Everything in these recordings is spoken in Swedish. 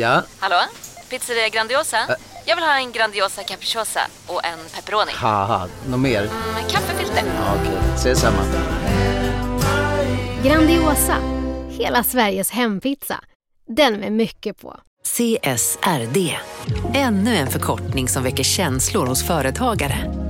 Ja? Hallå? Pizzeria Grandiosa? Jag vill ha en Grandiosa capriciosa och en pepperoni. Haha, något mer? Med kaffefilter. Ja, Okej, ses samma. Grandiosa, hela Sveriges hempizza. Den med mycket på. CSRD, ännu en förkortning som väcker känslor hos företagare.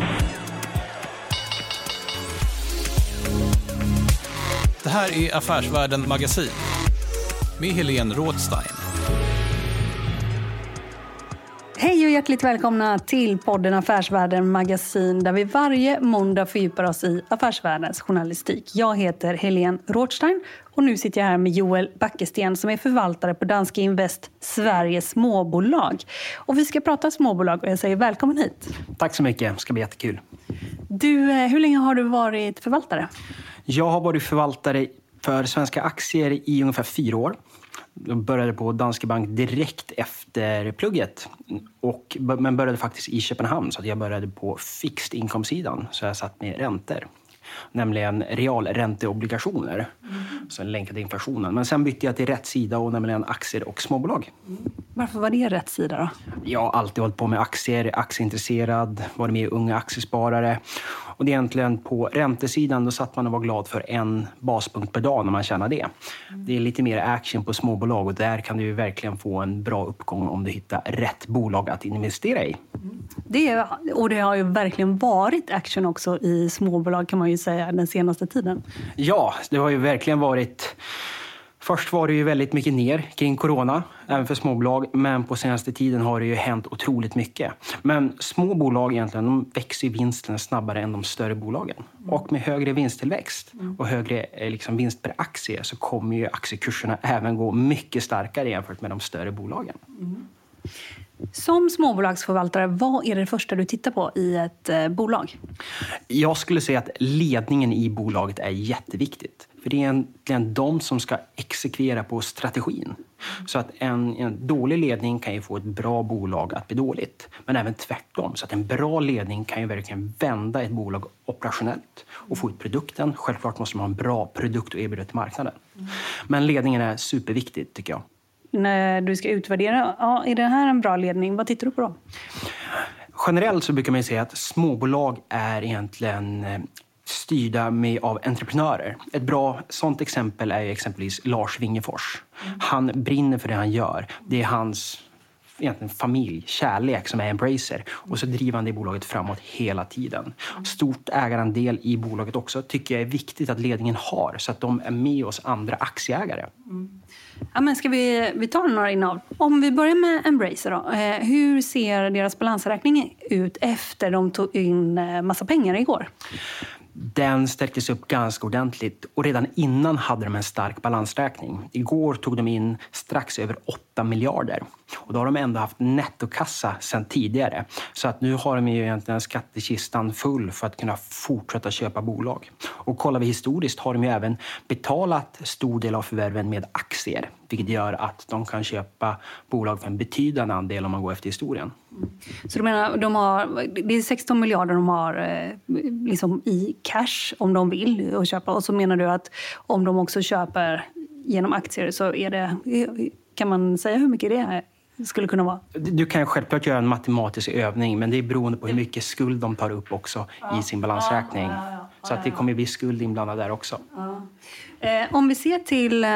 Här är Affärsvärlden Magasin med Helene Rådstein. Hej och hjärtligt välkomna till podden Affärsvärlden Magasin där vi varje måndag fördjupar oss i affärsvärldens journalistik. Jag heter Helene Rådstein och nu sitter jag här med Joel Backesten som är förvaltare på Danske Invest Sveriges småbolag. Och vi ska prata småbolag och jag säger välkommen hit. Tack så mycket, det ska bli jättekul. Du, eh, hur länge har du varit förvaltare? Jag har varit förvaltare för svenska aktier i ungefär fyra år. Jag började på Danske Bank direkt efter plugget. Och, men började faktiskt i Köpenhamn, så jag började på fixed inkomstsidan. Så jag satt med räntor. Nämligen realränteobligationer. Mm. Så länkade inflationen. Men sen bytte jag till rätt sida, och nämligen aktier och småbolag. Varför var det rätt sida då? Jag har alltid hållit på med aktier, aktieintresserad, varit med i Unga Aktiesparare. Och det är egentligen på räntesidan, då satt man och var glad för en baspunkt per dag när man tjänar det. Det är lite mer action på småbolag och där kan du verkligen få en bra uppgång om du hittar rätt bolag att investera i. Det, och det har ju verkligen varit action också i småbolag kan man ju säga den senaste tiden. Ja, det har ju verkligen varit Först var det ju väldigt mycket ner kring corona, även för småbolag. Men på senaste tiden har det ju hänt otroligt mycket. Men små bolag egentligen, de växer ju vinsten snabbare än de större bolagen. Och med högre vinsttillväxt och högre liksom, vinst per aktie så kommer ju aktiekurserna även gå mycket starkare jämfört med de större bolagen. Mm. Som småbolagsförvaltare, vad är det första du tittar på i ett eh, bolag? Jag skulle säga att ledningen i bolaget är jätteviktigt. För det är egentligen de som ska exekvera på strategin. Så att en, en, dålig ledning kan ju få ett bra bolag att bli dåligt. Men även tvärtom. Så att en bra ledning kan ju verkligen vända ett bolag operationellt och få ut produkten. Självklart måste man ha en bra produkt att erbjuda till marknaden. Men ledningen är superviktigt tycker jag. När du ska utvärdera, ja, är det här en bra ledning? Vad tittar du på då? Generellt så brukar man säga att småbolag är egentligen eh, styrda med, av entreprenörer. Ett bra sånt exempel är exempelvis Lars Wingefors. Han brinner för det han gör. Det är hans egentligen familj, kärlek som är Embracer. Och så driver han det bolaget framåt hela tiden. Stort ägarandel i bolaget också tycker jag är viktigt att ledningen har så att de är med oss andra aktieägare. Mm. Ja, men ska vi, vi tar några innehav. Om vi börjar med Embracer. Då. Eh, hur ser deras balansräkning ut efter de tog in eh, massa pengar igår? Den stärktes upp ganska ordentligt och redan innan hade de en stark balansräkning. Igår tog de in strax över 8 miljarder och då har de ändå haft nettokassa sedan tidigare. Så att nu har de ju egentligen skattekistan full för att kunna fortsätta köpa bolag. Och kollar vi historiskt har de ju även betalat stor del av förvärven med aktier, vilket gör att de kan köpa bolag för en betydande andel om man går efter historien. Så du menar, de har, det är 16 miljarder de har eh, liksom i cash om de vill och köpa. Och så menar du att om de också köper genom aktier så är det... Kan man säga hur mycket det är? Skulle kunna vara? Du kan självklart göra en matematisk övning men det är beroende på hur mycket skuld de tar upp också ja. i sin balansräkning. Ja, ja, så att det kommer bli skuld inblandad där också. Eh, om vi ser till... Eh,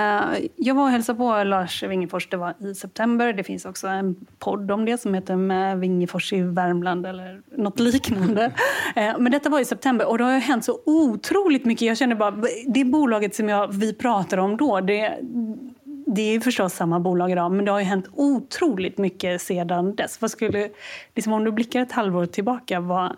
jag var och hälsade på Lars Wingefors, det var i september. Det finns också en podd om det som heter Med Wingefors i Värmland eller något liknande. eh, men detta var i september och det har hänt så otroligt mycket. Jag känner bara, det bolaget som jag, vi pratade om då, det, det är förstås samma bolag idag, men det har ju hänt otroligt mycket sedan dess. Vad skulle, liksom om du blickar ett halvår tillbaka, vad,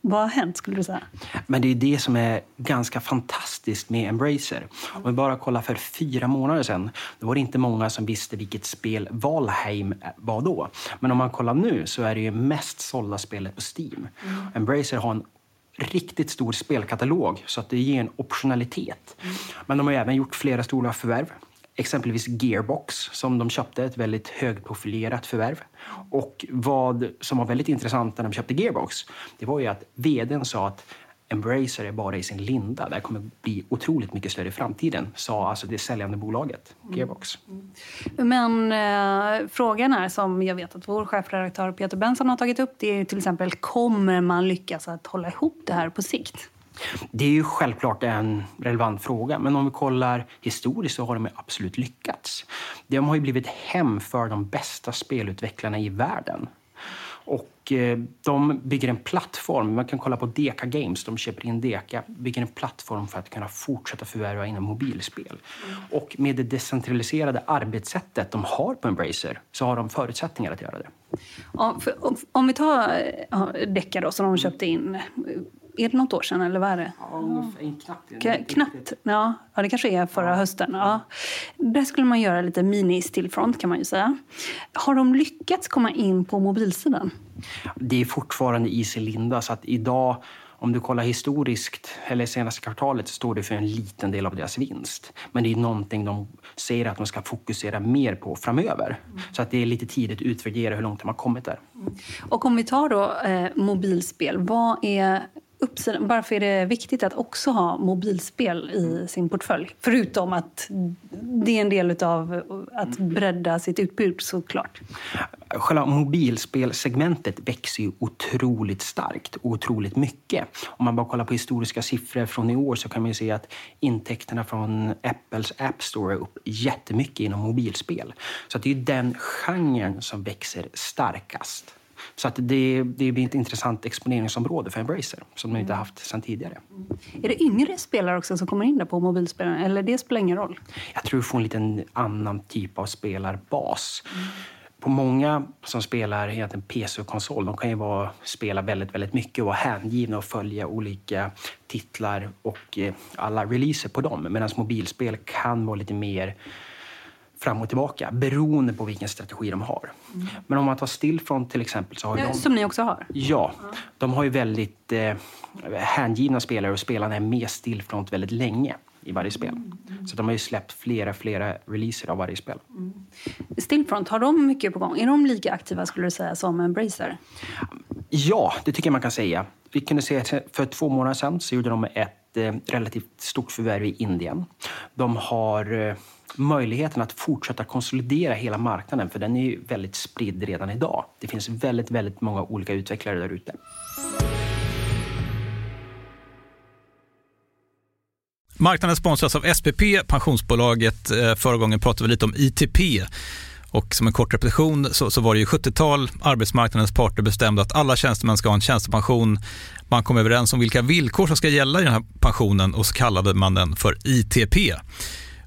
vad har hänt skulle du säga? Men det är det som är ganska fantastiskt med Embracer. Om vi bara kollar för fyra månader sedan, då var det inte många som visste vilket spel Valheim var då. Men om man kollar nu så är det ju mest sålda spelet på Steam. Mm. Embracer har en riktigt stor spelkatalog så att det ger en optionalitet. Mm. Men de har även gjort flera stora förvärv. Exempelvis Gearbox som de köpte, ett väldigt högprofilerat förvärv. Och vad som var väldigt intressant när de köpte Gearbox, det var ju att vdn sa att Embracer är bara i sin linda. Det här kommer bli otroligt mycket större i framtiden, sa alltså det säljande bolaget Gearbox. Mm. Men eh, frågan är, som jag vet att vår chefredaktör Peter Benson har tagit upp, det är till exempel kommer man lyckas att hålla ihop det här på sikt? Det är ju självklart en relevant fråga, men om vi kollar historiskt så har de absolut lyckats. De har ju blivit hem för de bästa spelutvecklarna i världen. Och eh, de bygger en plattform. Man kan kolla på Deka Games. De köper in Deka. bygger en plattform för att kunna fortsätta förvärva inom mobilspel. Och med det decentraliserade arbetssättet de har på Embracer så har de förutsättningar att göra det. Ja, om, om, vi tar ja, Deka då, som de köpte in. Är det något år sedan eller vad är det? Ja, ungefär, knappt. K knappt. Ja, ja, det kanske är förra ja. hösten. Ja. Där skulle man göra lite mini-stillfront kan man ju säga. Har de lyckats komma in på mobilsidan? Det är fortfarande i sin linda så att idag om du kollar historiskt, eller senaste kvartalet, så står det för en liten del av deras vinst. Men det är någonting de säger att de ska fokusera mer på framöver. Mm. Så att det är lite tidigt att utvärdera hur långt de har kommit där. Mm. Och om vi tar då eh, mobilspel, vad är uppsidan, varför är det viktigt att också ha mobilspel i sin portfölj? Förutom att det är en del av att bredda sitt utbud såklart. Själva mobilspelsegmentet växer ju otroligt starkt och otroligt mycket. Om man bara kollar på historiska siffror från i år så kan man se att intäkterna från Apples App Store är upp jättemycket inom mobilspel. Så det är den genren som växer starkast. Så att det, det blir ett intressant exponeringsområde för Embracer som de inte har haft sedan tidigare. Mm. Är det yngre spelare också som kommer in där på mobilspelen eller det spelar ingen roll? Jag tror vi får en liten annan typ av spelarbas. Mm. På många som spelar egentligen PC och konsol, de kan ju vara, spela väldigt, väldigt mycket och vara hängivna och följa olika titlar och eh, alla releaser på dem. Medan mobilspel kan vara lite mer fram och tillbaka beroende på vilken strategi de har. Mm. Men om man tar Stillfront till exempel så har ja, de... Som ni också har? Ja. De har ju väldigt eh, hängivna spelare och spelarna är med Stillfront väldigt länge i varje spel. Mm. Så de har ju släppt flera, flera releaser av varje spel. Mm. Stillfront, har de mycket på gång? Är de lika aktiva skulle du säga som Embracer? Ja, det tycker jag man kan säga. Vi kunde se för två månader sedan så gjorde de ett eh, relativt stort förvärv i Indien. De har eh, möjligheten att fortsätta konsolidera hela marknaden, för den är ju väldigt spridd redan idag. Det finns väldigt, väldigt många olika utvecklare där ute. Marknaden sponsras av SPP, pensionsbolaget. Eh, förra gången pratade vi lite om ITP. Och som en kort repetition så, så var det ju 70-tal, arbetsmarknadens parter bestämde att alla tjänstemän ska ha en tjänstepension. Man kom överens om vilka villkor som ska gälla i den här pensionen och så kallade man den för ITP.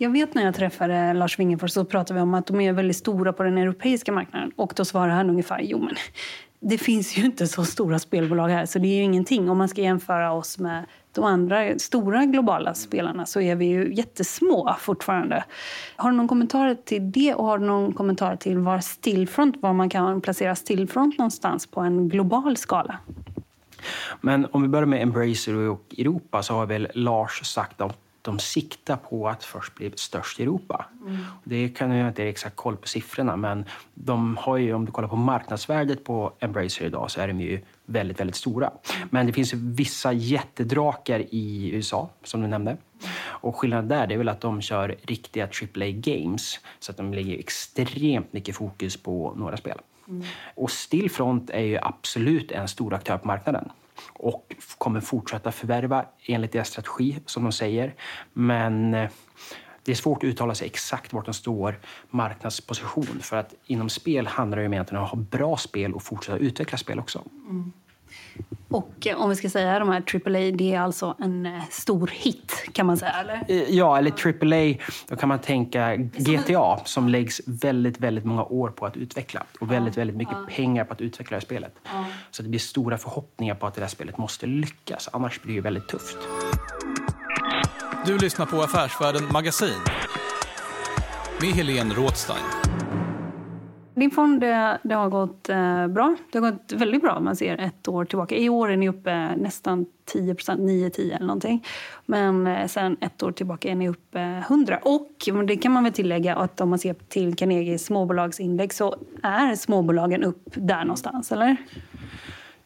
Jag vet när jag träffade Lars Wingefors så pratade vi om att de är väldigt stora på den europeiska marknaden. Och då svarade han ungefär, jo men det finns ju inte så stora spelbolag här så det är ju ingenting. Om man ska jämföra oss med de andra stora globala spelarna så är vi ju jättesmå fortfarande. Har du någon kommentar till det och har du någon kommentar till var Stillfront, var man kan placera Stillfront någonstans på en global skala? Men om vi börjar med Embracer och Europa så har väl Lars sagt att de siktar på att först bli störst i Europa. Mm. Det kan jag inte exakt koll på siffrorna, men de har ju, om du kollar på marknadsvärdet på Embracer idag så är de ju väldigt, väldigt stora. Men det finns vissa jättedrakar i USA, som du nämnde. Och skillnaden där är väl att de kör riktiga AAA games, så att de lägger extremt mycket fokus på några spel. Mm. Och Stillfront är ju absolut en stor aktör på marknaden och kommer fortsätta förvärva enligt deras strategi, som de säger. Men eh, det är svårt att uttala sig exakt vart de står marknadsposition för att inom spel handlar det om att ha bra spel och fortsätta utveckla spel också. Mm. Och eh, om vi ska säga de här AAA, det är alltså en eh, stor hit kan man säga, eller? Eh, ja, eller AAA, då kan man tänka GTA som läggs väldigt, väldigt många år på att utveckla och väldigt, väldigt mycket pengar på att utveckla det här spelet. Så det blir stora förhoppningar på att det här spelet måste lyckas, annars blir det väldigt tufft. Du lyssnar på Affärsvärlden Magasin med Helene Rådstein. Din fond det, det har gått eh, bra. Det har gått väldigt bra om man ser ett år tillbaka. I år är ni uppe nästan 10% 9-10 eller någonting. Men eh, sen ett år tillbaka är ni uppe 100. Och det kan man väl tillägga att om man ser till Carnegies småbolagsindex så är småbolagen upp där någonstans, eller?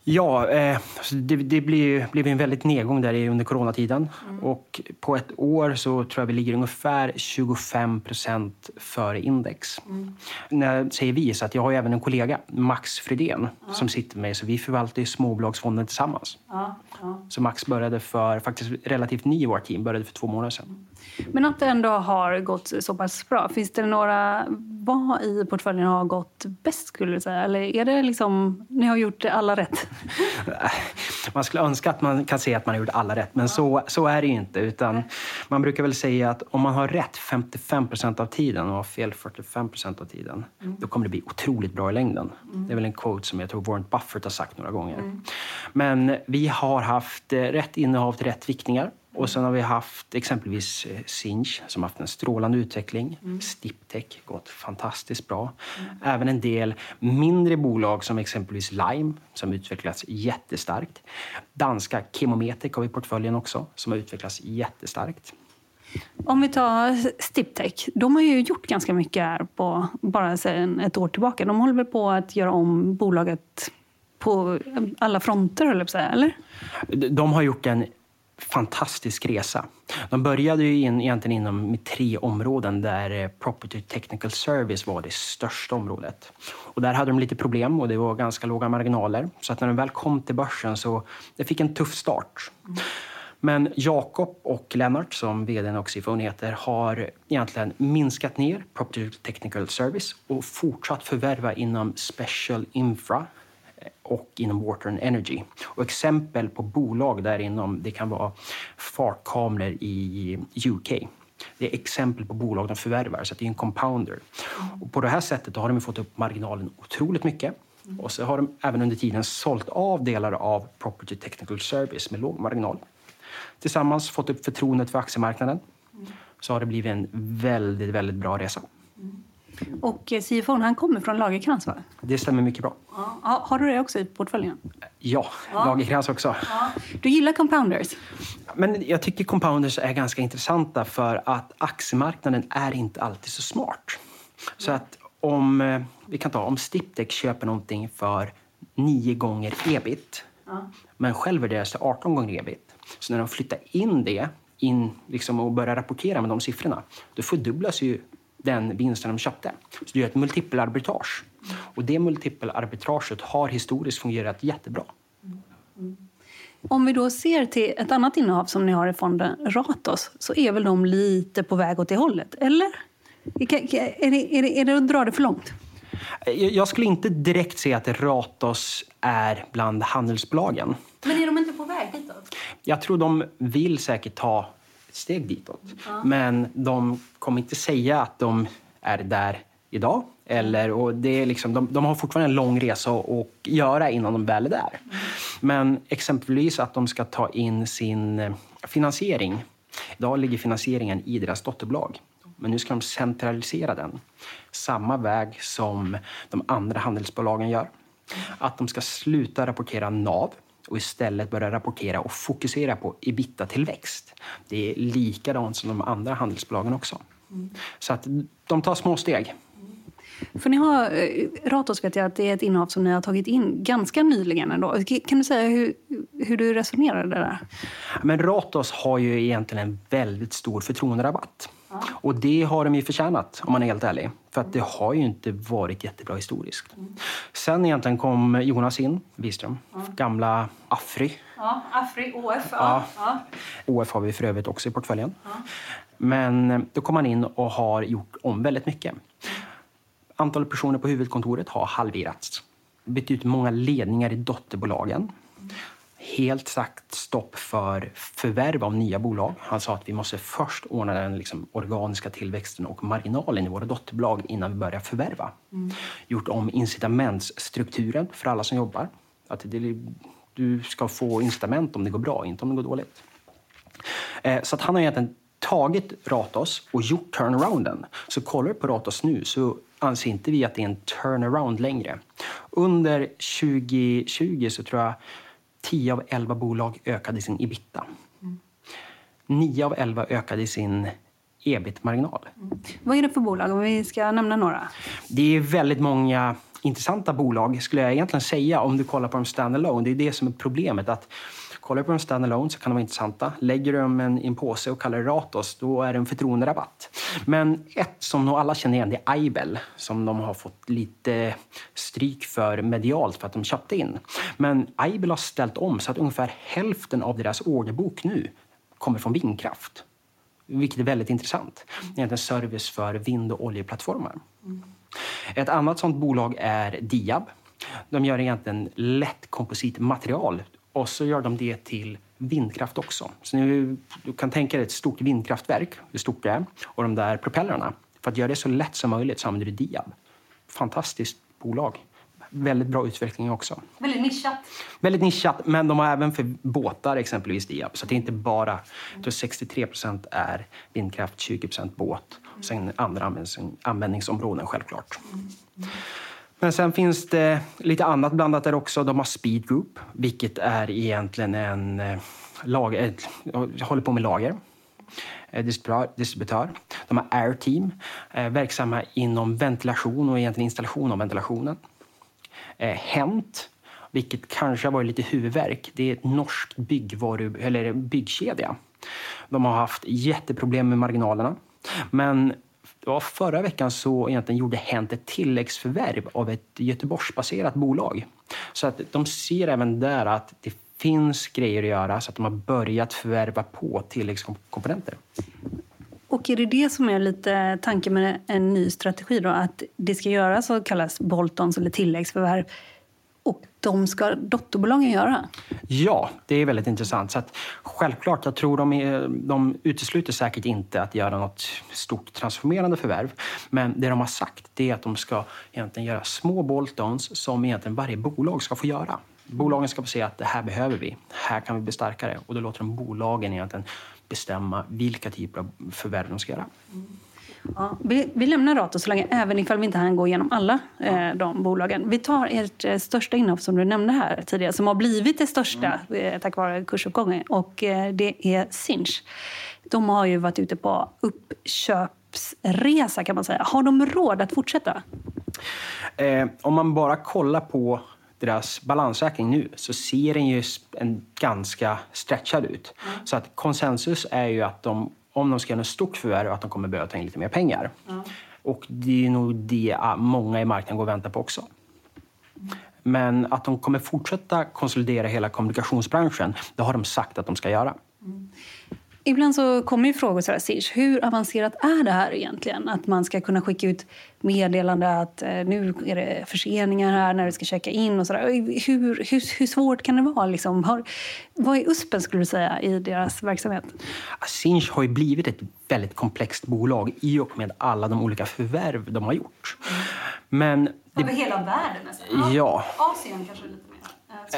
Ja, eh, det, det blev, blev en väldigt nedgång där under coronatiden. Mm. Och på ett år så tror jag vi ligger ungefär 25 procent före index. Mm. När jag säger vi, så att jag har även en kollega, Max Fridén, ja. som sitter med. Så vi förvaltar småbolagsfonden tillsammans. Ja, ja. Så Max började för, faktiskt relativt ny i vårt team, började för två månader sedan. Men att det ändå har gått så pass bra, finns det några, vad i portföljen har gått bäst skulle du säga? Eller är det liksom, ni har gjort alla rätt? man skulle önska att man kan säga att man har gjort alla rätt, men ja. så, så är det ju inte. Utan man brukar väl säga att om man har rätt 55 procent av tiden och har fel 45 procent av tiden, mm. då kommer det bli otroligt bra i längden. Mm. Det är väl en quote som jag tror Warren Buffett har sagt några gånger. Mm. Men vi har haft rätt innehav till rätt viktningar. Och sen har vi haft exempelvis eh, Sinch som haft en strålande utveckling. Mm. Stiptech gått fantastiskt bra. Mm. Även en del mindre bolag som exempelvis Lime som utvecklats jättestarkt. Danska Chemometec har vi i portföljen också som har utvecklats jättestarkt. Om vi tar Stiptech, de har ju gjort ganska mycket här på bara sedan ett år tillbaka. De håller väl på att göra om bolaget på alla fronter, eller? De har gjort en fantastisk resa. De började ju in, egentligen inom tre områden där eh, Property Technical Service var det största området. Och där hade de lite problem och det var ganska låga marginaler. Så att när de väl kom till börsen så det fick en tuff start. Men Jakob och Lennart, som vd och CFO heter, har egentligen minskat ner Property Technical Service och fortsatt förvärva inom Special Infra och inom Water and Energy. Och exempel på bolag där inom, det kan vara fartkameror i UK. Det är exempel på bolag de förvärvar, så det är en compounder. Och på det här sättet har de fått upp marginalen otroligt mycket. Och så har de även under tiden sålt av delar av Property Technical Service med låg marginal. Tillsammans fått upp förtroendet för aktiemarknaden. Så har det blivit en väldigt, väldigt bra resa. Och eh, CFO han kommer från Lagercrantz va? Det stämmer mycket bra. Ja. Har du det också i portföljen? Ja, Ja. Lagercrantz också. Du gillar compounders? Men jag tycker compounders är ganska intressanta för att aktiemarknaden är inte alltid så smart. Så att om, eh, vi kan ta om Stiptech köper någonting för 9 gånger ebit men själv värderas det 18 gånger ebit. Så när de flyttar in det in, liksom, och börjar rapportera med de siffrorna då fördubblas ju den vinsten de köpte. Så det gör ett multipelarbitrage. Och det multipelarbitraget har historiskt fungerat jättebra. Om vi då ser till ett annat innehav som ni har i fonden, Ratos, så är väl de lite på väg åt det hållet, eller? Är det, är det, är det att dra det för långt? Jag skulle inte direkt säga att Ratos är bland handelsbolagen. Men är de inte på väg ditåt? Jag tror de vill säkert ta ett steg ditåt. Men de kommer inte säga att de är där idag. Eller, och det är liksom, de, de har fortfarande en lång resa att att göra innan de väl är där. Men exempelvis att de ska ta in sin eh, finansiering. Idag ligger finansieringen i deras dotterbolag. Men nu ska de centralisera den. Samma väg som de andra handelsbolagen gör. Att de ska sluta rapportera NAV och istället börja rapportera och fokusera på ebitda-tillväxt. Det är likadant som de andra handelsbolagen också. Så att de tar små steg. För ni har, eh, Ratos vet jag att det är ett innehav som ni har tagit in ganska nyligen ändå. Kan du säga hur, hur du resonerade där? Men Ratos har ju egentligen en väldigt stor förtroenderabatt. Och det har de ju förtjänat, om man är helt ärlig. För att det har ju inte varit jättebra historiskt. Sen egentligen kom Jonas in, Wiström, gamla Afry. Ja, Afri, OF. Ja. OF har vi för övrigt också i portföljen. Men eh, då kom han in och har gjort om väldigt mycket. Antalet personer på huvudkontoret har halverats. Bytt ut många ledningar i dotterbolagen. Helt sagt stopp för förvärv av nya bolag. Han sa att vi måste först ordna den liksom organiska tillväxten och marginalen i våra dotterbolag innan vi börjar förvärva. Gjort om incitamentsstrukturen för alla som jobbar. Att det, du ska få incitament om det går bra, inte om det går dåligt. Eh, Så att han har egentligen tagit Ratos och gjort turnarounden. Så kollar du på Ratos nu så anser inte vi att det är en turnaround längre. Under 2020 så tror jag 10 av 11 bolag ökade sin ebitda. 9 av 11 ökade sin ebit-marginal. Vad är det för bolag? Om vi ska nämna några. Det är väldigt många intressanta bolag skulle jag egentligen säga om du kollar på dem standalone. Det är det som är problemet. att Kollar du på dem standalone så kan de vara intressanta. Lägger du dem en- i en påse och kallar det Ratos, då är det en förtroenderabatt. Men ett som nog alla känner igen, det är Aibel som de har fått lite stryk för medialt för att de köpte in. Men Aibel har ställt om så att ungefär hälften av deras orderbok nu kommer från vindkraft. Vilket är väldigt intressant. Det är en service för vind och oljeplattformar. Ett annat sånt bolag är Diab. De gör egentligen lätt kompositmaterial och så gör de det till vindkraft också. Så nu, du kan tänka dig ett stort vindkraftverk, hur stort det är, och de där propellrarna. För att göra det så lätt som möjligt så använder du Diab. Fantastiskt bolag. Väldigt bra utveckling också. Väldigt nischat. Väldigt nischat, men de har även för båtar exempelvis Diab. Så det är inte bara, tror 63 procent är vindkraft, 20 procent båt. Sen andra användnings- användningsområden självklart. Men sen finns det lite annat blandat där också. De har Speed Group, vilket är egentligen en eh, lager, eh, håller på med lager. Eh, distributör. De har Air Team, verksamma inom ventilation och egentligen installation av ventilationen. Hent, vilket kanske har varit lite huvudvärk. Det är ett norskt byggvaru, eller byggkedja. De har haft jätteproblem med marginalerna. Men ja, förra veckan så egentligen gjorde Hent ett tilläggsförvärv av ett Göteborgsbaserat bolag. Så att de ser även där att det finns grejer att göra så att de har börjat förvärva på tilläggskomponenter. Och är det det som är lite tanken med en ny strategi då? Att det ska göras så kallas boltons eller tilläggsförvärv. Och de ska dotterbolagen göra? Ja, det är väldigt intressant. Så att, självklart, jag tror de, är, de utesluter säkert inte att göra något stort transformerande förvärv. Men det de har sagt det är att de ska egentligen göra små bolt-ons som egentligen varje bolag ska få göra. Bolagen ska få se att det här behöver vi, här kan vi bli starkare. Och då låter de bolagen egentligen bestämma vilka typer av förvärv de ska göra. Ja, vi, vi lämnar Rato så länge, även ifall vi inte hann gå igenom alla eh, de bolagen. Vi tar ert eh, största innehav som du nämnde här tidigare, som har blivit det största eh, tack vare kursuppgången. Och eh, det är Sinch. De har ju varit ute på uppköpsresa kan man säga. Har de råd att fortsätta? Eh, om man bara kollar på deras balansräkning nu så ser den ju en ganska stretchad ut. Mm. Så att konsensus är ju att de, om de ska göra ett stort förvärv, att de kommer behöva ta in lite mer pengar. Och det är nog det ah, många i marknaden går och väntar på också. Men att de kommer fortsätta konsolidera hela kommunikationsbranschen, det har de sagt att de ska göra. Ibland så kommer ju frågor så här, Sish, hur avancerat är det här egentligen? Att man ska kunna skicka ut meddelande att eh, nu är det förseningar här när du ska checka in och sådär. Hur, hur, hur svårt kan det vara? Liksom? Har, vad är USPen skulle du säga i deras verksamhet? Sinch har ju blivit ett väldigt komplext bolag i och med alla de olika förvärv de har gjort. Men det, Över hela världen nästan? Ja. Asien kanske lite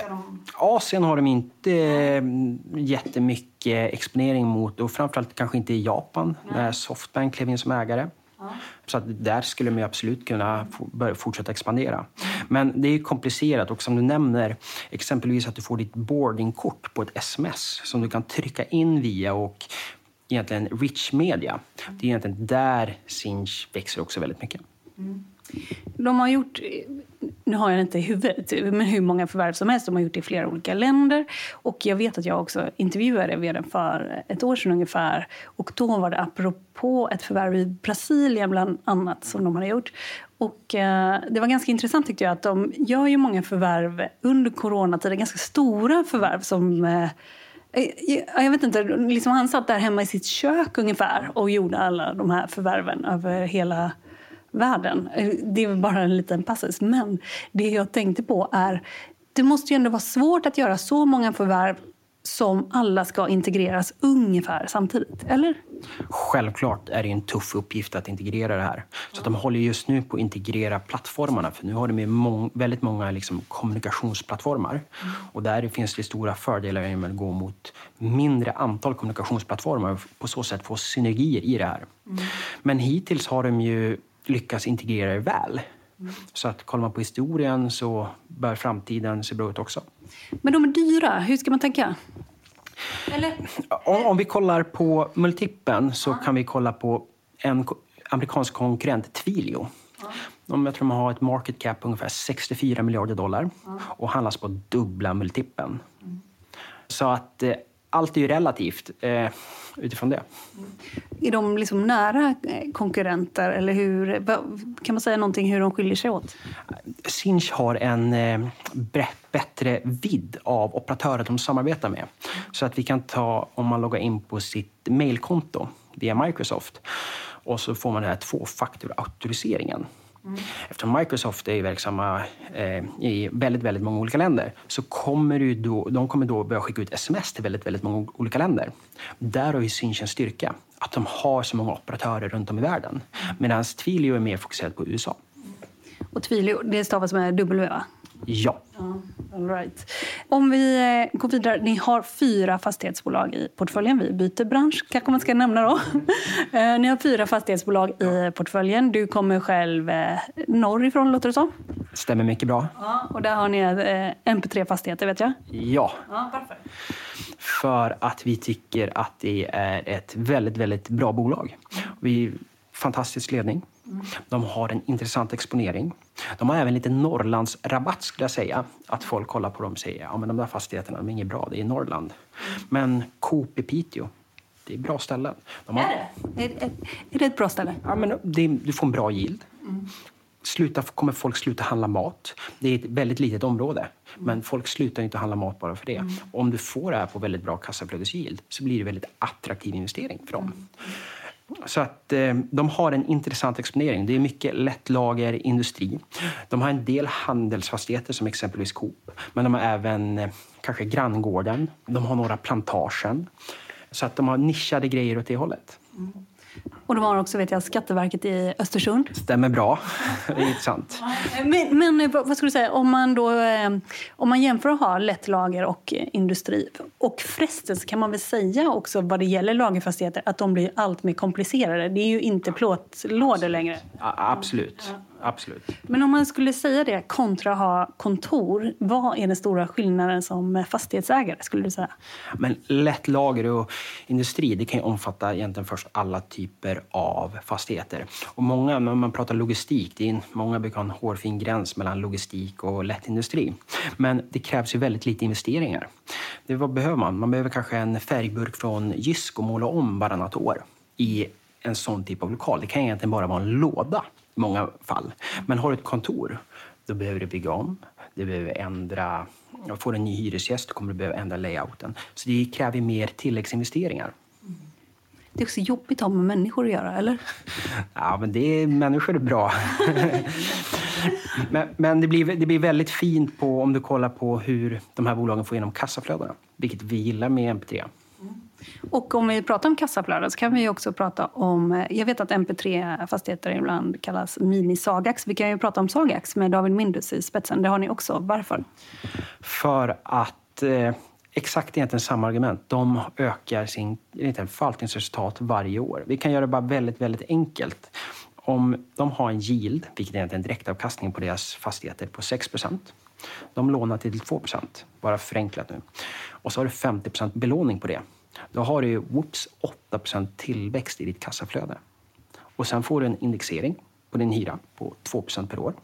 de... Asien har de inte eh, jättemycket exponering mot och framförallt kanske inte i Japan när Softbank klev in som ägare. Så att där skulle ju absolut kunna börja fortsätta expandera. Men det är komplicerat och som du nämner, exempelvis att du får ditt boardingkort på ett sms som du kan trycka in via och egentligen rich media. Det är egentligen där Sinch växer också väldigt mycket. De har gjort, nu har jag inte i huvudet, men hur många förvärv som helst. De har gjort det i flera olika länder. Och jag vet att jag också intervjuade vdn för ett år sedan ungefär. Och då var det apropå ett förvärv i Brasilien bland annat som de hade gjort. Och eh, det var ganska intressant tyckte jag att de gör ju många förvärv under coronatiden. Ganska stora förvärv som eh, eh Jag vet inte, liksom han satt där hemma i sitt kök ungefär och gjorde alla de här förvärven över hela världen. Det är bara en liten passus. Men det jag tänkte på är, det måste ju ändå vara svårt att göra så många förvärv som alla ska integreras ungefär samtidigt, eller? Självklart är det en tuff uppgift att integrera det här. Så de håller just nu på att integrera plattformarna. För nu har de mång, väldigt många liksom kommunikationsplattformar. Och där finns det stora fördelar med att gå mot mindre antal kommunikationsplattformar och på så sätt få synergier i det här. Men hittills har de ju lyckats integrera det väl. Så att kollar man på historien så bör framtiden se bra ut också. Men de är dyra, hur ska man tänka? Om, om vi kollar på multipeln så kan vi kolla på en amerikansk konkurrent, Twilio. De, jag tror de har ett market cap på ungefär 64 miljarder dollar och handlas på dubbla multipeln. Så att eh, allt är ju relativt eh, utifrån det. Är de liksom nära eh, konkurrenter? Eller hur, kan man säga någonting hur de skiljer sig åt? Sinch har en eh, bättre vidd av operatörer de samarbetar med. Så att vi kan ta, om man loggar in på sitt mailkonto via Microsoft och så får man den här tvåfaktorautoriseringen. Eftersom Microsoft är verksamma eh, i väldigt, väldigt många olika länder så kommer du då, de kommer då börja skicka ut sms till väldigt, väldigt många olika länder. Där har ju en styrka, att de har så många operatörer runt om i världen. Medan Twilio är mer fokuserat på USA. Och Twilio, det stavas med W, va? Ja. All right. Om vi eh, går vidare. Ni har fyra fastighetsbolag i portföljen. Vi byter bransch, kanske man ska nämna då. Eh, Ni har fyra fastighetsbolag i portföljen. Du kommer själv eh, norrifrån, låter det som. Stämmer mycket bra. Ja, och där har ni eh, MP3 Fastigheter, vet jag. Ja, Ja, varför? för att vi tycker att det är ett väldigt, väldigt bra bolag. Vi fantastisk ledning. De har en intressant exponering. De har även lite Norrlandsrabatt skulle jag säga. Att folk kollar på dem och säger ja de där fastigheterna de är inget bra, det är Norrland. Men Coop i Piteå, det är bra ställen. De har, Är det? Är, är, är det ett bra ställe? Ja, men det, du får en bra yield. Sluta, kommer folk sluta handla mat? Det är ett väldigt litet område, men folk slutar inte handla mat bara för det. Om du får det här på väldigt bra kassaflödesyield så blir det väldigt attraktiv investering för dem. Så att eh, de har en intressant exponering. Det är mycket lättlager, industri. De har en del handelsfastigheter som exempelvis Coop. Men de har även eh, kanske granngården. De har några plantagen. Så att de har nischade grejer åt det hållet. Mm. Och de har också vet jag, Skatteverket i Östersund. Stämmer bra. Det är intressant. Men, men eh, vad skulle du säga, om man, då, eh, om man jämför att ha lätt lager och eh, industri och frestelse kan man väl säga också vad det gäller lagerfastigheter att de blir allt mer komplicerade. Det är ju inte plåtlådor längre. Ja, absolut. Absolut. Men om man skulle säga det kontra att ha kontor, vad är den stora skillnaden som fastighetsägare? skulle du säga? Men lätt lager och industri det kan ju omfatta egentligen först alla typer av fastigheter. Och många, när man pratar logistik, det är, många brukar ha en hårfin gräns mellan logistik och lätt industri. Men det krävs ju väldigt lite investeringar. Det, vad behöver man? Man behöver kanske en färgburk från Jysk och måla om varannat år i en sån typ av lokal. Det kan egentligen bara vara en låda i många fall. Men har du ett kontor, då behöver du bygga om. Du behöver ändra, får du en ny hyresgäst kommer du behöva ändra layouten. Så det kräver mer tilläggsinvesteringar. Det är också jobbigt att ha med människor att göra, eller? Ja, men det är, människor är bra. men, men det, blir, det blir väldigt fint på, om du kollar på hur de här bolagen får igenom kassaflödena, vilket vi gillar med MP3. Och om vi pratar om kassaflöden så kan vi också prata om... Jag vet att MP3-fastigheter ibland kallas mini-Sagax. Vi kan ju prata om Sagax med David Mindus i spetsen. Det har ni också. Varför? För att... Eh, exakt egentligen samma argument. De ökar sin förvaltningsresultat varje år. Vi kan göra det bara väldigt, väldigt enkelt. Om de har en yield, vilket är en direktavkastning på deras fastigheter, på 6% De lånar till 2% bara förenklat nu. Och så har du 50% belåning på det. Då har du whoops, 8% tillväxt i ditt kassaflöde. Och sen får du en indexering på din hyra på 2% per år.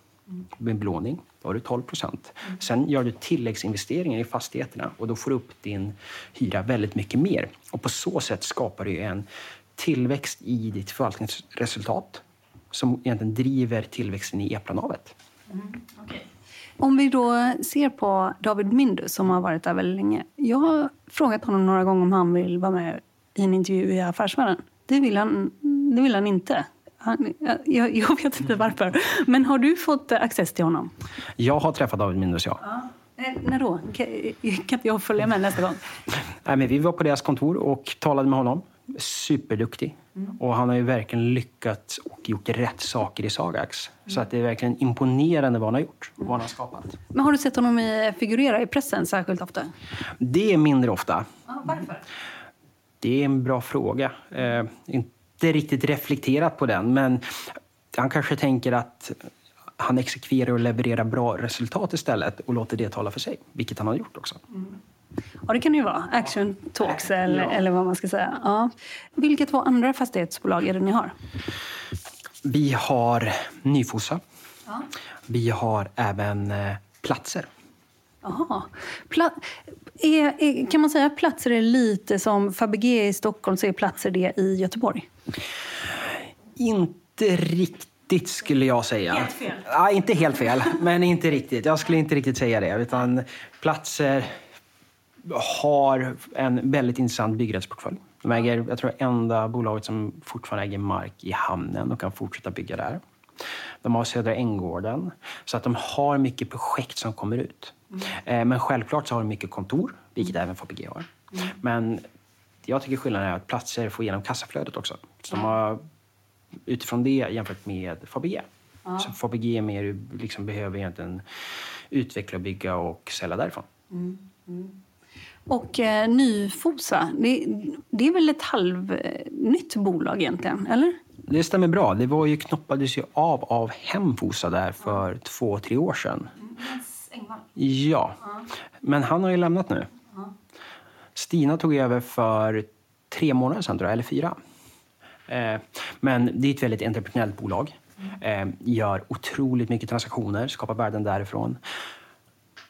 Med belåning, då har du 12 procent. Sen gör du tilläggsinvesteringar i fastigheterna och då får du upp din hyra väldigt mycket mer. Och på så sätt skapar du en tillväxt i ditt förvaltningsresultat som egentligen driver tillväxten i EPRA-navet. Mm, okay. Om vi då ser på David Mindus som har varit där väldigt länge. Jag har frågat honom några gånger om han vill vara med i en intervju i Affärsvärlden. Det vill han, det vill han inte. Han, jag, jag, vet inte varför. Men har du fått access till honom? Jag har träffat David Mindus, ja. ja. Eh, när då? Kan, kan jag följa med nästa gång? Nej, men vi var på deras kontor och talade med honom. Superduktig. Mm. Och han har ju verkligen lyckats och gjort rätt saker i Sagax. Mm. Så att det är verkligen imponerande vad han har gjort och vad han har skapat. Men har du sett honom i, figurera i pressen särskilt ofta? Det är mindre ofta. Ah, varför? Det är en bra fråga. Eh, inte riktigt reflekterat på den, men han kanske tänker att han exekverar och levererar bra resultat istället och låter det tala för sig, vilket han har gjort också. Mm. Ja, det kan det ju vara. Action Talks eller, ja. eller vad man ska säga. Ja. Vilka två andra fastighetsbolag är det ni har? Vi har Nyfosa. Ja. Vi har även eh, Platser. Jaha. Pla är, är, kan man säga att Platser är lite som Fabege i Stockholm så är Platser det i Göteborg? Inte riktigt skulle jag säga. Helt fel? Ja, inte helt fel, men inte riktigt. Jag skulle inte riktigt säga det. Utan Platser har en väldigt intressant byggrättsportfölj. De äger, jag tror, enda bolaget som fortfarande äger mark i hamnen och kan fortsätta bygga där. De har Södra Änggården. Så att de har mycket projekt som kommer ut. Mm. Men självklart så har de mycket kontor, vilket mm. även Fabege har. Mm. Men jag tycker skillnaden är att platser får igenom kassaflödet också. Så de har, utifrån det jämfört med Fabege. Ja. Så Fabege mer liksom behöver egentligen utveckla, bygga och sälja därifrån. Mm. Mm. Och eh, Nyfosa, det, det, är väl ett halvnytt bolag egentligen, eller? Det stämmer bra. Det var ju, knoppades ju av av Hemfosa där för ja. två, tre år sedan. Mm, ja. ja. Men han har ju lämnat nu. Ja. Stina tog över för tre månader sedan, tror jag, eller fyra. Eh, men det är ett väldigt entreprenöriellt bolag. Mm. Eh, gör otroligt mycket transaktioner, skapar värden därifrån.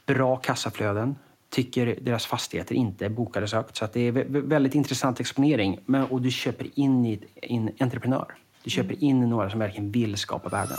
Bra kassaflöden tycker deras fastigheter inte är bokade så högt. Så att det är väldigt intressant exponering. Men, och du köper in i en entreprenör. Du köper mm. in några som verkligen vill skapa värden.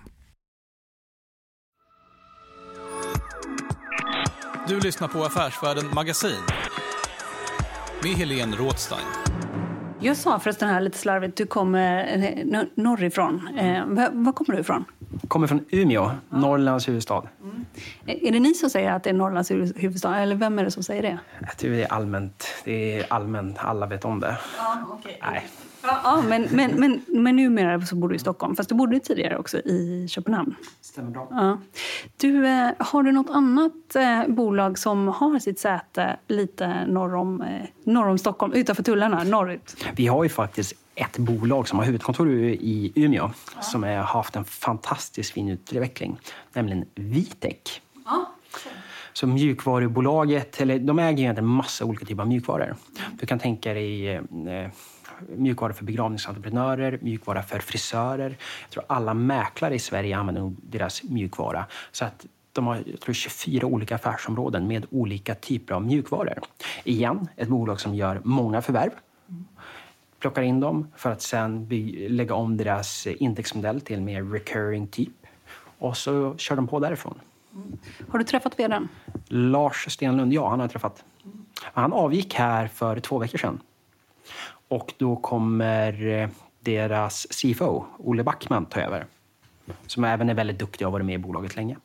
Du lyssnar på Affärsvärlden Magasin med Helene Rådstein. Jag sa förresten här lite slarvigt, du kommer eh, norrifrån. Eh, var kommer du ifrån? kommer från Umeå, Norrlands huvudstad. Mm. Är det ni som säger att det är Norrlands huvudstad, eller vem är det som säger det? Jag tror det är allmänt. Det är allmänt, alla vet om det. Ja, okay. Nej. Ja, ja, men, men, men, men numera så bor du i Stockholm, fast du bodde tidigare också i Köpenhamn. Stämmer bra. Ja. Du, eh, har du något annat eh, bolag som har sitt säte lite norr om, eh, norr om Stockholm, utanför tullarna, norrut? Vi har ju faktiskt ett bolag som har huvudkontor i Umeå ja. som har haft en fantastisk fin utveckling, nämligen Vitek. Ja. Så mjukvarubolaget, eller de äger egentligen en massa olika typer av mjukvaror. Du kan tänka dig mjukvara för begravningsentreprenörer, mjukvara för frisörer. Jag tror alla mäklare i Sverige använder deras mjukvara. Så att de har jag tror, 24 olika affärsområden med olika typer av mjukvaror. Igen, ett bolag som gör många förvärv plockar in dem för att sen lägga om deras indexmodell till mer recurring typ. Och så kör de på därifrån. Mm. Har du träffat vdn? Lars Stenlund, ja, han har jag träffat. Han avgick här för två veckor sedan. Och då kommer eh, deras CFO, Olle Backman, ta över. Som även är väldigt duktig och har varit med i bolaget länge.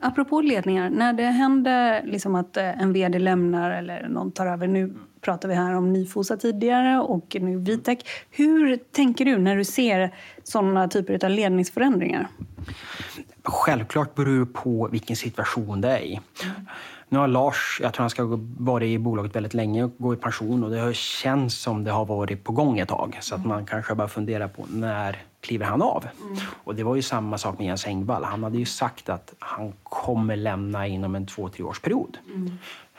Apropå ledningar, när det händer liksom att eh, en vd lämnar eller någon tar över. Nu pratar vi här om Nyfosa tidigare och nu Vitek. Hur tänker du när du ser sådana typer av ledningsförändringar? Självklart beror det på vilken situation det är i. Nu har Lars, jag tror han ska vara i bolaget väldigt länge och gå i pension och det har känts som det har varit på gång ett tag. Så att man kanske bara funderar på när kliver han av? Mm. Och det var ju samma sak med Jens Engvall. Han hade ju sagt att han kommer lämna inom en två, tre års period. Mm.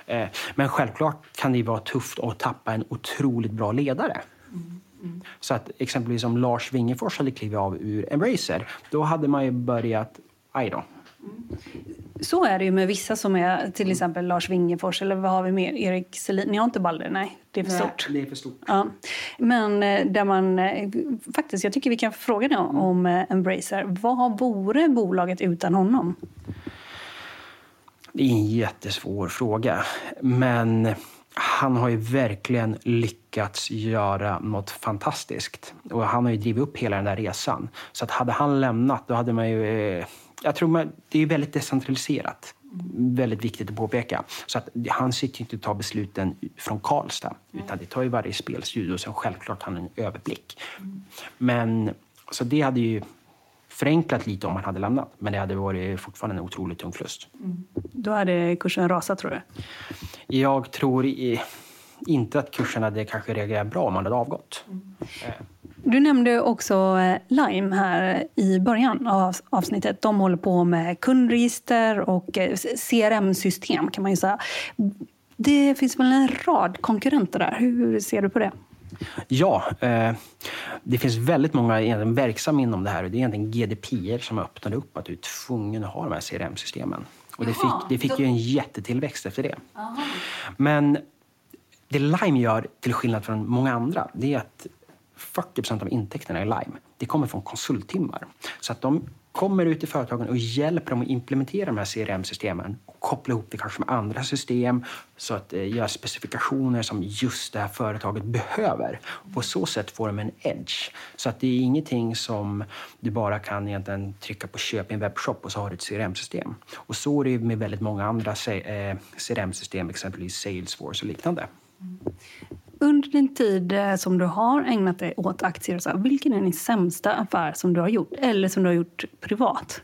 Eh, men självklart kan det vara tufft att tappa en otroligt bra ledare. Mm. Mm. Så att exempelvis om Lars Wingefors hade klivit av ur Embracer, då hade man ju börjat, aj då. Mm. Så är det ju med vissa som är till exempel Lars Wingefors eller vad har vi mer? Erik Selin. Ni har inte Balder? Nej, det är för Nej, stort. det är för stort. Ja. Men eh, där man eh, faktiskt, jag tycker vi kan fråga det om Embracer. Vad vore bolaget utan honom? Det är en jättesvår fråga. Men han har ju verkligen lyckats göra något fantastiskt. Och han har ju drivit upp hela den där resan. Så att hade han lämnat, då hade man ju... Eh, jag tror man, det är väldigt decentraliserat. Väldigt viktigt att påpeka. Så att han sitter inte och tar besluten från Karlstad. Utan det tar ju varje spelstudio och sen självklart har han en överblick. Men så det hade ju förenklat lite om han hade lämnat. Men det hade varit fortfarande en otroligt tung förlust. Mm. Då hade kursen rasat tror du? Jag tror inte att kursen hade kanske reagerat bra om han hade avgått. Mm. Du nämnde också eh, Lime här i början av avsnittet. De håller på med kundregister och eh, CRM-system kan man ju säga. Det finns väl en rad konkurrenter där. Hur ser du på det? Ja, eh, det finns väldigt många verksamma inom det här. Det är egentligen GDPR som öppnade upp att du är tvungen att ha de här CRM-systemen. Och det fick, det fick ju en jättetillväxt efter det. Aha. Men det Lime gör, till skillnad från många andra, det är att 40 procent av intäkterna i Lime det kommer från konsulttimmar. Så att de kommer ut i företagen och hjälper dem att implementera de här CRM-systemen och koppla ihop det kanske med andra system så att eh, göra specifikationer som just det här företaget behöver. Och på så sätt får de en edge. Så att det är ingenting som du bara kan egentligen trycka på köp i en webbshop och så har du ett CRM-system. Och så är det med väldigt många andra eh, CRM-system, exempelvis Salesforce och liknande. Mm. Under din tid eh, som du har ägnat dig åt aktier, så här, vilken är din sämsta affär som du har gjort? Eller som du har gjort privat?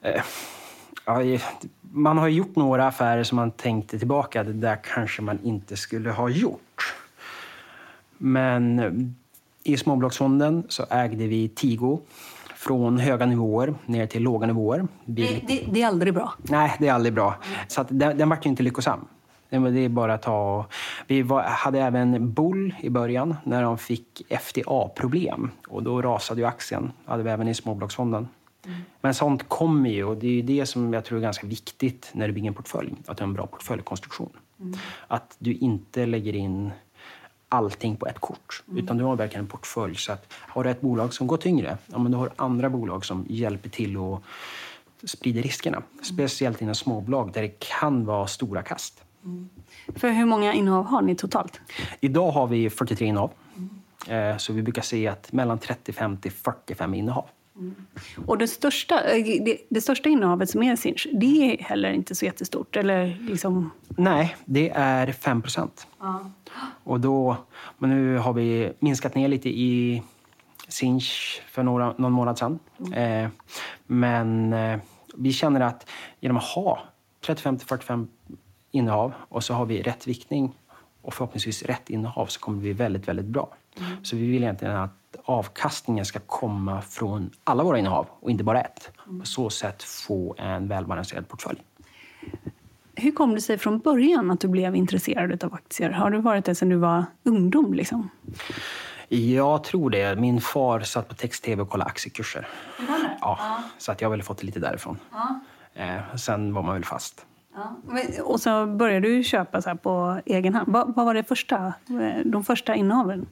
Eh, man har gjort några affärer som man tänkte tillbaka, det där kanske man inte skulle ha gjort. Men eh, i småbolagsfonden så ägde vi Tigo från höga nivåer ner till låga nivåer. Det, det, det, är aldrig bra. Nej, det är aldrig bra. Så att den, den var ju inte lyckosam. Det är bara att ta... Vi var, hade även Bull i början när de fick FDA-problem. Och då rasade ju aktien. Hade vi även i småbolagsfonden. Mm. Men sånt kommer ju och det är det som jag tror är ganska viktigt när du bygger en portfölj. Att du har en bra portföljkonstruktion. Mm. Att du inte lägger in allting på ett kort. Mm. Utan du har verkligen en portfölj. Så att har du ett bolag som går tyngre, ja, men du har andra bolag som hjälper till och sprider riskerna. Mm. Speciellt inom småbolag där det kan vara stora kast. Mm. För hur många innehav har ni totalt? Idag har vi 43 innehav. Mm. Så vi brukar se att mellan 30, 50, 45 innehav. Mm. Och det största, eh, det, det, största innehavet som är Sinch, det är heller inte så jättestort? Eller liksom... Nej, det är 5 procent. Och då, men nu har vi minskat ner lite i Sinch för några, någon månad sedan. Mm. Eh, men eh, vi känner att genom att ha 35 45 innehav och så har vi rätt viktning och förhoppningsvis rätt innehav så kommer det bli väldigt, väldigt bra. Mm. Så vi vill egentligen att avkastningen ska komma från alla våra innehav och inte bara ett. Mm. På så sätt få en välbalanserad portfölj. Hur kom det sig från början att du blev intresserad av aktier? Har du varit det sedan du var ungdom? Liksom? Jag tror det. Min far satt på text-tv och kollade aktiekurser. Ja, ja. Så att jag har väl fått det lite därifrån. Ja. Eh, sen var man väl fast. Ja. Och så började du köpa så på egen hand. Vad, vad var det första, de första innehaven?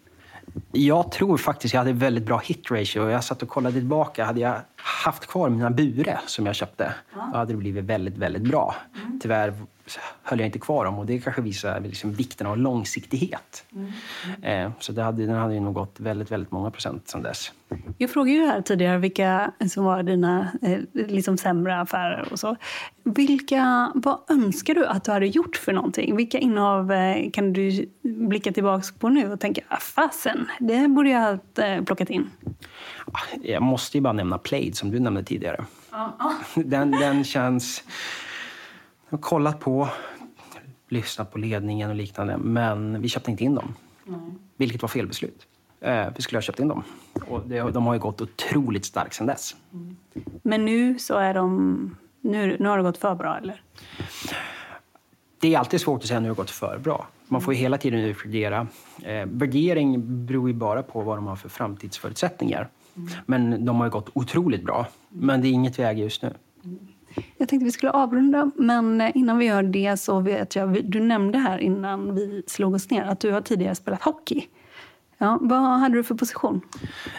Jag tror faktiskt jag hade väldigt bra hit ratio. Jag satt och kollade tillbaka. Hade jag haft kvar mina Bure som jag köpte, ja. då hade det blivit väldigt, väldigt bra. Mm. Tyvärr höll jag inte kvar dem och det kanske visar liksom vikten av långsiktighet. Mm. Mm. så det hade, den hade ju nog gått väldigt, väldigt många procent sedan dess. Jag frågade ju här tidigare vilka som var dina eh, liksom sämre affärer och så. Vilka, vad önskar du att du hade gjort för någonting? Vilka innehav eh, kan du blicka tillbaka på nu och tänka, ah, fasen, det borde jag ha plockat in? Jag måste ju bara nämna Plaid som du nämnde tidigare. Den, den känns... Jag har kollat på, lyssnat på ledningen och liknande, men vi köpte inte in dem. Mm. Vilket var fel beslut. Eh, vi skulle ha köpt in dem. Och det, de har ju gått otroligt starkt sedan dess. Mm. Men nu så är de... Nu, nu har det gått för bra, eller? Det är alltid svårt att säga nu har det gått för bra. Man får ju hela tiden utvärdera. Eh, värdering beror ju bara på vad de har för framtidsförutsättningar. Mm. Men de har ju gått otroligt bra. Men det är inget vi äger just nu. Mm. Jag tänkte vi skulle avrunda, men innan vi gör det så vet jag, du nämnde här innan vi slog oss ner att du har tidigare spelat hockey. Ja, vad hade du för position?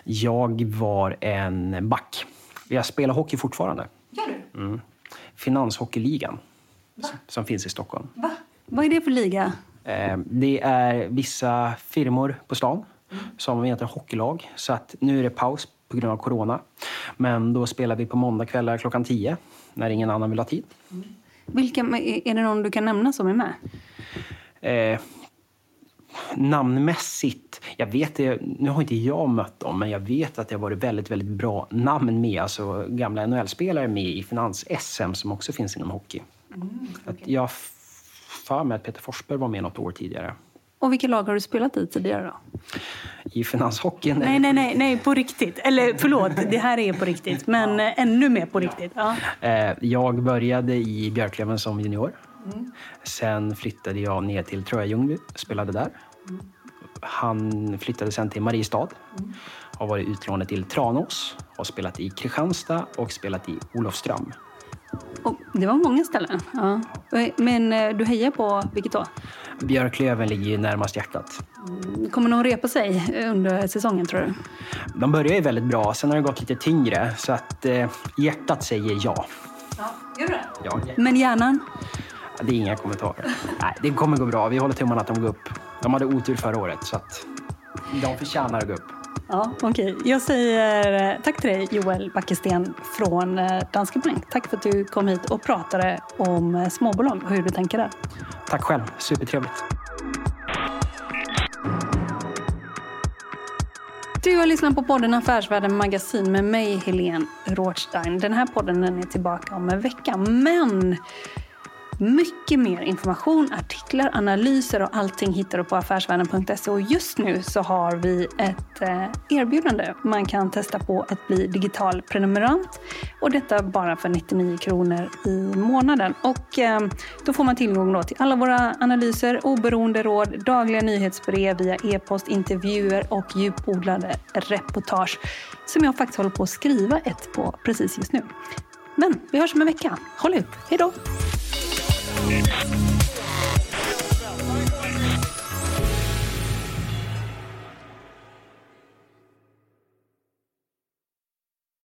Jag var en back. Jag spelar hockey fortfarande. Gör du? Mm. Finanshockeyligan, Va? som finns i Stockholm. Va? Vad är det för liga? Eh, det är vissa firmor på stan mm. som heter hockeylag. Så att nu är det paus på grund av corona. Men då spelar vi på måndagkvällar klockan 10 när ingen annan vill ha tid. Mm. Vilka, är det någon du kan nämna som är med? Eh, namnmässigt, jag vet det, nu har inte jag mött dem, men jag vet att det har varit väldigt, väldigt bra namn med. Alltså gamla NHL-spelare med i Finans-SM som också finns inom hockey. Mm, okay. Jag för mig att Peter Forsberg var med något år tidigare. Och vilka lag har du spelat i tidigare då? I finanshockeyn? Nej, nej, nej, nej, på riktigt. Eller förlåt, det här är på riktigt. Men ja. ännu mer på riktigt. Ja. Eh, jag började i Björklöven som junior. Mm. Sen flyttade jag ner till Tröja-Ljungby, spelade där. Mm. Han flyttade sen till Mariestad. Mm. Har varit utlånad till Tranås. Har spelat i Kristianstad och spelat i Olofström. Det var många ställen. Ja. Men eh, du hejar på vilket då? Björklöven ligger ju närmast hjärtat. Kommer de repa sig under säsongen tror du? De börjar ju väldigt bra, sen har det gått lite tyngre. Så att eh, hjärtat säger ja. Ja, gör det? ja. Men hjärnan? Det är inga kommentarer. Nej, det kommer gå bra. Vi håller tummarna att de går upp. De hade otur förra året, så att de förtjänar att gå upp. Ja, okej. Okay. Jag säger eh, tack till dig Joel Backesten från eh, Danske Bank. Tack för att du kom hit och pratade om eh, småbolag och hur du tänker där. Tack själv. Supertrevligt. Du har lyssnat på podden Affärsvärlden Magasin med mig, Helene Rothstein. Den här podden är tillbaka om en vecka, men mycket mer information, artiklar, analyser och allting hittar du på affärsvärlden.se. Och just nu så har vi ett eh, erbjudande. Man kan testa på att bli digital prenumerant och detta bara för 99 kronor i månaden. Och eh, då får man tillgång då till alla våra analyser, oberoende råd, dagliga nyhetsbrev via e-post, intervjuer och djupodlade reportage som jag faktiskt håller på att skriva ett på precis just nu. Men vi hörs om en vecka. Håll ut. Hej då! Thank you.